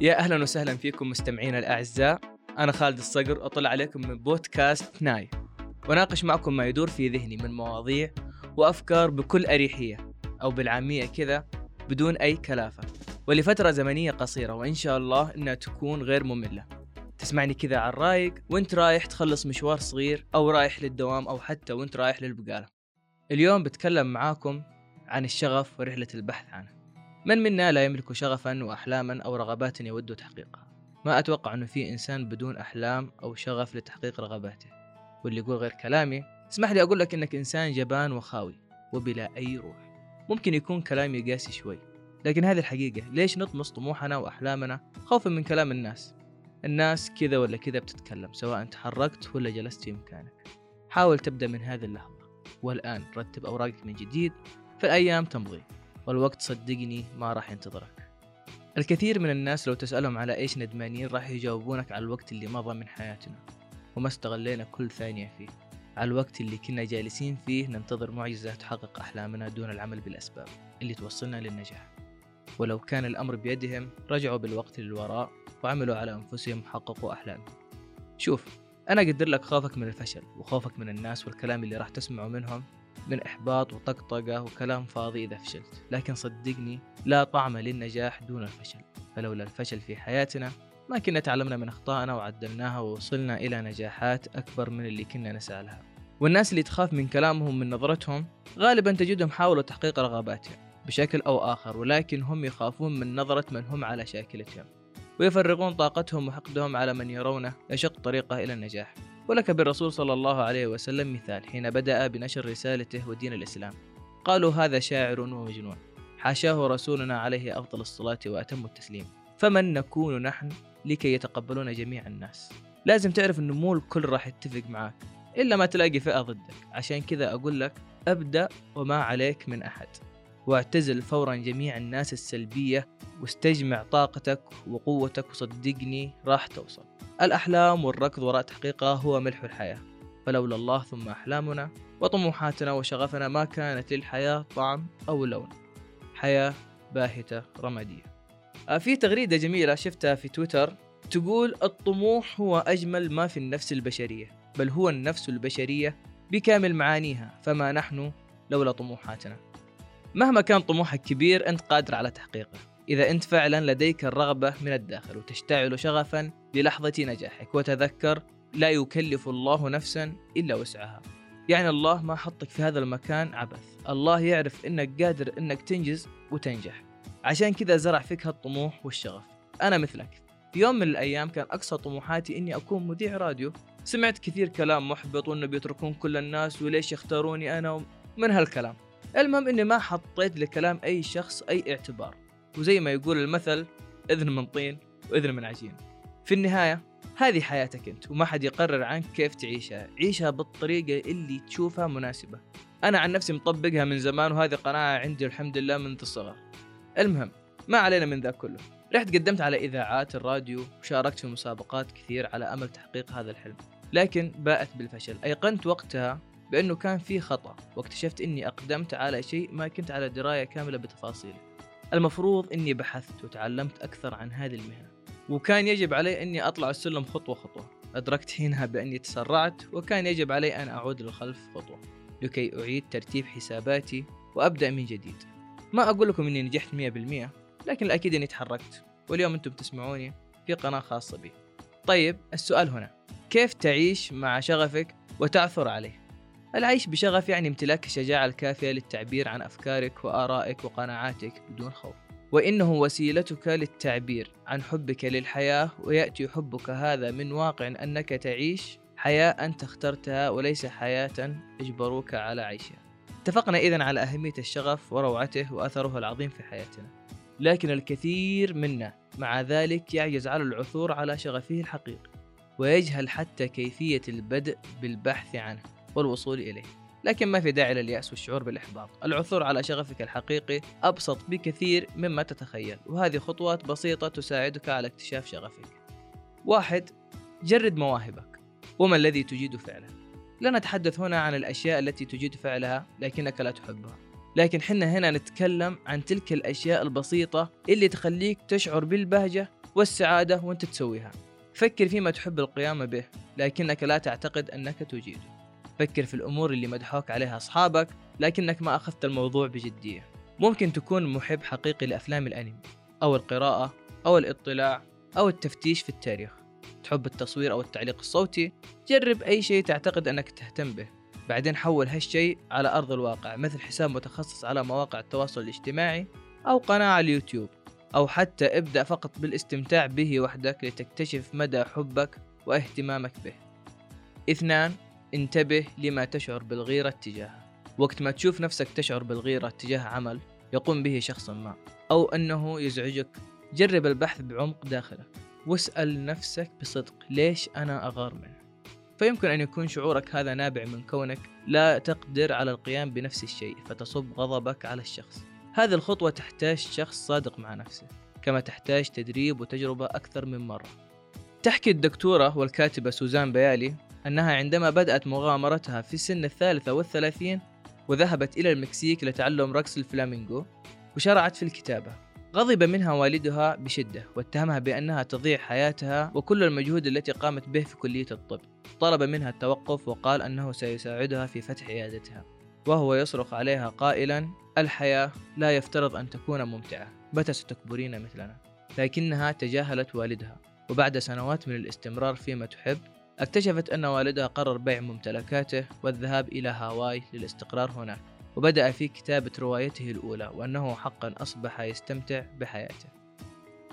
يا أهلا وسهلا فيكم مستمعينا الأعزاء. أنا خالد الصقر أطلع عليكم من بودكاست ناي. وناقش معكم ما يدور في ذهني من مواضيع وأفكار بكل أريحية أو بالعامية كذا بدون أي كلافة. ولفترة زمنية قصيرة وإن شاء الله إنها تكون غير مملة. تسمعني كذا على الرايق وإنت رايح تخلص مشوار صغير أو رايح للدوام أو حتى وإنت رايح للبقالة. اليوم بتكلم معاكم عن الشغف ورحلة البحث عنه. من منا لا يملك شغفا واحلاما أو رغبات يود تحقيقها؟ ما أتوقع انه في إنسان بدون أحلام أو شغف لتحقيق رغباته. واللي يقول غير كلامي اسمح لي أقول لك إنك إنسان جبان وخاوي وبلا أي روح. ممكن يكون كلامي قاسي شوي لكن هذه الحقيقة. ليش نطمس طموحنا وأحلامنا خوفا من كلام الناس؟ الناس كذا ولا كذا بتتكلم سواء تحركت ولا جلست في مكانك. حاول تبدأ من هذه اللحظة. والآن رتب أوراقك من جديد فالأيام تمضي. والوقت صدقني ما راح ينتظرك. الكثير من الناس لو تسألهم على إيش ندمانين راح يجاوبونك على الوقت اللي مضى من حياتنا وما استغلينا كل ثانية فيه. على الوقت اللي كنا جالسين فيه ننتظر معجزة تحقق أحلامنا دون العمل بالأسباب اللي توصلنا للنجاح. ولو كان الأمر بيدهم رجعوا بالوقت للوراء وعملوا على أنفسهم وحققوا أحلامهم. شوف أنا أقدر لك خوفك من الفشل وخوفك من الناس والكلام اللي راح تسمعه منهم من إحباط وطقطقة وكلام فاضي إذا فشلت. لكن صدقني لا طعم للنجاح دون الفشل. فلولا الفشل في حياتنا ما كنا تعلمنا من أخطائنا وعدلناها ووصلنا إلى نجاحات أكبر من اللي كنا نسعى لها. والناس اللي تخاف من كلامهم من نظرتهم غالبا تجدهم حاولوا تحقيق رغباتهم بشكل أو آخر ولكن هم يخافون من نظرة من هم على شاكلتهم ويفرغون طاقتهم وحقدهم على من يرونه يشق طريقه إلى النجاح. ولك بالرسول صلى الله عليه وسلم مثال حين بدأ بنشر رسالته ودين الإسلام. قالوا هذا شاعر ومجنون. حاشاه رسولنا عليه أفضل الصلاة وأتم التسليم. فمن نكون نحن لكي يتقبلون جميع الناس؟ لازم تعرف أنه مو الكل راح يتفق معك إلا ما تلاقي فئة ضدك. عشان كذا أقول لك أبدأ وما عليك من أحد. واعتزل فورا جميع الناس السلبية واستجمع طاقتك وقوتك وصدقني راح توصل. الأحلام والركض وراء تحقيقها هو ملح الحياة. فلولا الله ثم أحلامنا وطموحاتنا وشغفنا ما كانت للحياة طعم أو لون. حياة باهتة رمادية. آه، في تغريدة جميلة شفتها في تويتر تقول الطموح هو أجمل ما في النفس البشرية بل هو النفس البشرية بكامل معانيها فما نحن لولا طموحاتنا. مهما كان طموحك كبير أنت قادر على تحقيقه. إذا أنت فعلا لديك الرغبة من الداخل وتشتعل شغفا للحظة نجاحك وتذكر لا يكلف الله نفسا إلا وسعها. يعني الله ما حطك في هذا المكان عبث. الله يعرف أنك قادر أنك تنجز وتنجح. عشان كذا زرع فيك هالطموح والشغف. أنا مثلك. في يوم من الأيام كان أقصى طموحاتي إني أكون مذيع راديو. سمعت كثير كلام محبط وإنه بيتركون كل الناس وليش يختاروني أنا من هالكلام. المهم إني ما حطيت لكلام أي شخص أي اعتبار. وزي ما يقول المثل إذن من طين وإذن من عجين. في النهاية هذه حياتك أنت وما حد يقرر عنك كيف تعيشها. عيشها بالطريقة اللي تشوفها مناسبة. أنا عن نفسي مطبقها من زمان وهذه قناعة عندي الحمد لله منذ الصغر. المهم ما علينا من ذا كله. رحت قدمت على إذاعات الراديو وشاركت في مسابقات كثير على أمل تحقيق هذا الحلم. لكن باءت بالفشل. أيقنت وقتها بأنه كان في خطأ واكتشفت أني أقدمت على شيء ما كنت على دراية كاملة بتفاصيله. المفروض أني بحثت وتعلمت أكثر عن هذه المهنة. وكان يجب علي أني أطلع السلم خطوة خطوة. أدركت حينها بأني تسرعت وكان يجب علي أن أعود للخلف خطوة لكي أعيد ترتيب حساباتي وأبدأ من جديد. ما أقول لكم أني نجحت 100% لكن الأكيد أني تحركت واليوم أنتم تسمعوني في قناة خاصة بي. طيب السؤال هنا. كيف تعيش مع شغفك وتعثر عليه؟ العيش بشغف يعني امتلاك الشجاعة الكافية للتعبير عن أفكارك وآرائك وقناعاتك بدون خوف. وإنه وسيلتك للتعبير عن حبك للحياة ويأتي حبك هذا من واقع أنك تعيش حياة أنت اخترتها وليس حياة اجبروك على عيشها. اتفقنا إذن على أهمية الشغف وروعته وأثره العظيم في حياتنا. لكن الكثير منا مع ذلك يعجز على العثور على شغفه الحقيقي ويجهل حتى كيفية البدء بالبحث عنه. والوصول إليه. لكن ما في داعي لليأس والشعور بالإحباط. العثور على شغفك الحقيقي أبسط بكثير مما تتخيل وهذه خطوات بسيطة تساعدك على اكتشاف شغفك. واحد جرد مواهبك. وما الذي تجيد فعله؟ لا نتحدث هنا عن الأشياء التي تجيد فعلها لكنك لا تحبها. لكن حنا هنا نتكلم عن تلك الأشياء البسيطة اللي تخليك تشعر بالبهجة والسعادة وانت تسويها. فكر فيما تحب القيام به لكنك لا تعتقد أنك تجيده. فكر في الأمور اللي مدحوك عليها أصحابك لكنك ما أخذت الموضوع بجدية. ممكن تكون محب حقيقي لأفلام الأنمي أو القراءة أو الاطلاع أو التفتيش في التاريخ. تحب التصوير أو التعليق الصوتي؟ جرب أي شيء تعتقد أنك تهتم به. بعدين حول هالشيء على أرض الواقع مثل حساب متخصص على مواقع التواصل الاجتماعي أو قناة على اليوتيوب أو حتى ابدأ فقط بالاستمتاع به وحدك لتكتشف مدى حبك واهتمامك به. اثنان انتبه لما تشعر بالغيرة تجاهه. وقت ما تشوف نفسك تشعر بالغيرة تجاه عمل يقوم به شخص ما. أو أنه يزعجك جرب البحث بعمق داخلك واسأل نفسك بصدق ليش أنا أغار منه؟ فيمكن أن يكون شعورك هذا نابع من كونك لا تقدر على القيام بنفس الشيء فتصب غضبك على الشخص. هذه الخطوة تحتاج شخص صادق مع نفسه كما تحتاج تدريب وتجربة أكثر من مرة. تحكي الدكتورة والكاتبة سوزان بيالي أنها عندما بدأت مغامرتها في سن الثالثة والثلاثين وذهبت إلى المكسيك لتعلم رقص الفلامينغو وشرعت في الكتابة. غضب منها والدها بشدة واتهمها بأنها تضيع حياتها وكل المجهود التي قامت به في كلية الطب. طلب منها التوقف وقال أنه سيساعدها في فتح عيادتها وهو يصرخ عليها قائلا الحياة لا يفترض أن تكون ممتعة متى ستكبرين مثلنا؟ لكنها تجاهلت والدها وبعد سنوات من الاستمرار فيما تحب اكتشفت أن والدها قرر بيع ممتلكاته والذهاب إلى هاواي للاستقرار هناك وبدأ في كتابة روايته الأولى وأنه حقا أصبح يستمتع بحياته.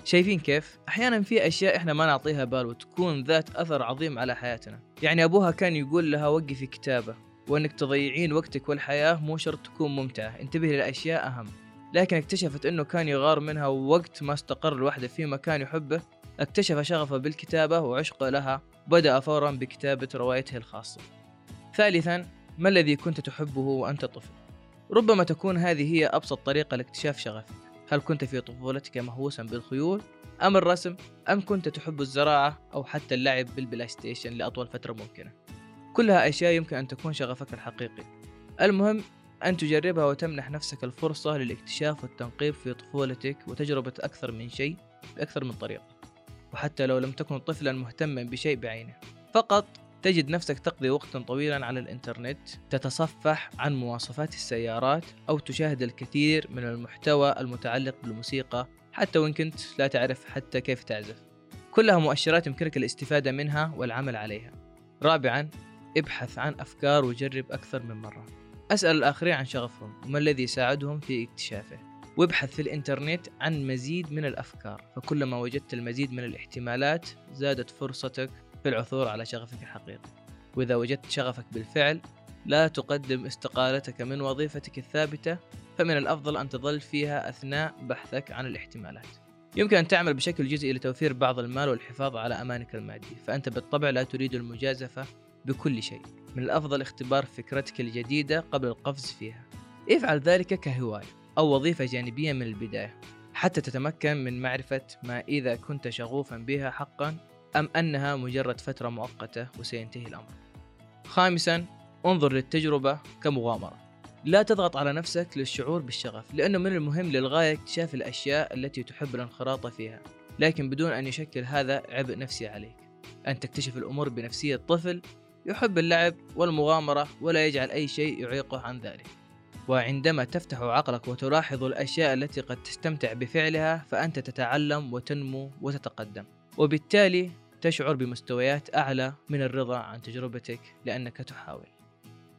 شايفين كيف؟ أحيانا في أشياء إحنا ما نعطيها بال وتكون ذات أثر عظيم على حياتنا. يعني أبوها كان يقول لها وقفي كتابة وأنك تضيعين وقتك والحياة مو شرط تكون ممتعة انتبهي للأشياء أهم. لكن اكتشفت أنه كان يغار منها وقت ما استقر الوحدة في مكان يحبه اكتشف شغفه بالكتابة وعشقه لها بدأ فورا بكتابة روايته الخاصة. ثالثا ما الذي كنت تحبه وأنت طفل؟ ربما تكون هذه هي أبسط طريقة لاكتشاف شغفك. هل كنت في طفولتك مهووسا بالخيول؟ أم الرسم؟ أم كنت تحب الزراعة أو حتى اللعب بال PlayStation لأطول فترة ممكنة؟ كلها أشياء يمكن أن تكون شغفك الحقيقي. المهم أن تجربها وتمنح نفسك الفرصة للاكتشاف والتنقيب في طفولتك وتجربة أكثر من شيء بأكثر من طريقة. وحتى لو لم تكن طفلا مهتما بشيء بعينه. فقط تجد نفسك تقضي وقتا طويلا على الإنترنت تتصفح عن مواصفات السيارات أو تشاهد الكثير من المحتوى المتعلق بالموسيقى حتى وإن كنت لا تعرف حتى كيف تعزف. كلها مؤشرات يمكنك الاستفادة منها والعمل عليها. رابعا ابحث عن أفكار وجرب أكثر من مرة. أسأل الآخرين عن شغفهم وما الذي ساعدهم في اكتشافه. وابحث في الإنترنت عن مزيد من الأفكار. فكلما وجدت المزيد من الاحتمالات زادت فرصتك في العثور على شغفك الحقيقي. وإذا وجدت شغفك بالفعل لا تقدم استقالتك من وظيفتك الثابتة فمن الأفضل أن تظل فيها أثناء بحثك عن الاحتمالات. يمكن أن تعمل بشكل جزئي لتوفير بعض المال والحفاظ على أمانك المادي. فأنت بالطبع لا تريد المجازفة بكل شيء. من الأفضل اختبار فكرتك الجديدة قبل القفز فيها. افعل ذلك كهواية. أو وظيفة جانبية من البداية حتى تتمكن من معرفة ما إذا كنت شغوفا بها حقا أم أنها مجرد فترة مؤقتة وسينتهي الأمر. خامسا انظر للتجربة كمغامرة. لا تضغط على نفسك للشعور بالشغف لأنه من المهم للغاية اكتشاف الأشياء التي تحب الانخراط فيها لكن بدون أن يشكل هذا عبء نفسي عليك أن تكتشف الأمور بنفسية طفل يحب اللعب والمغامرة ولا يجعل أي شيء يعيقه عن ذلك وعندما تفتح عقلك وتلاحظ الأشياء التي قد تستمتع بفعلها فأنت تتعلم وتنمو وتتقدم. وبالتالي تشعر بمستويات أعلى من الرضا عن تجربتك لأنك تحاول.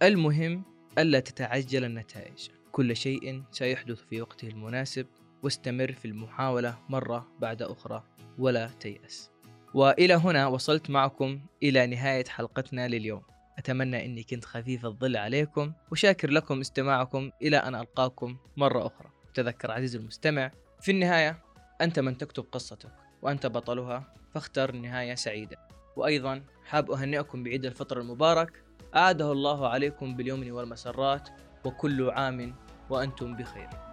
المهم ألا تتعجل النتائج. كل شيء سيحدث في وقته المناسب واستمر في المحاولة مرة بعد أخرى ولا تيأس. وإلى هنا وصلت معكم إلى نهاية حلقتنا لليوم. أتمنى أني كنت خفيف الظل عليكم وشاكر لكم استماعكم إلى أن ألقاكم مرة أخرى. تذكر عزيزي المستمع في النهاية أنت من تكتب قصتك وأنت بطلها فاختر نهاية سعيدة. وأيضا حاب أهنئكم بعيد الفطر المبارك. أعاده الله عليكم باليمن والمسرات وكل عام وأنتم بخير.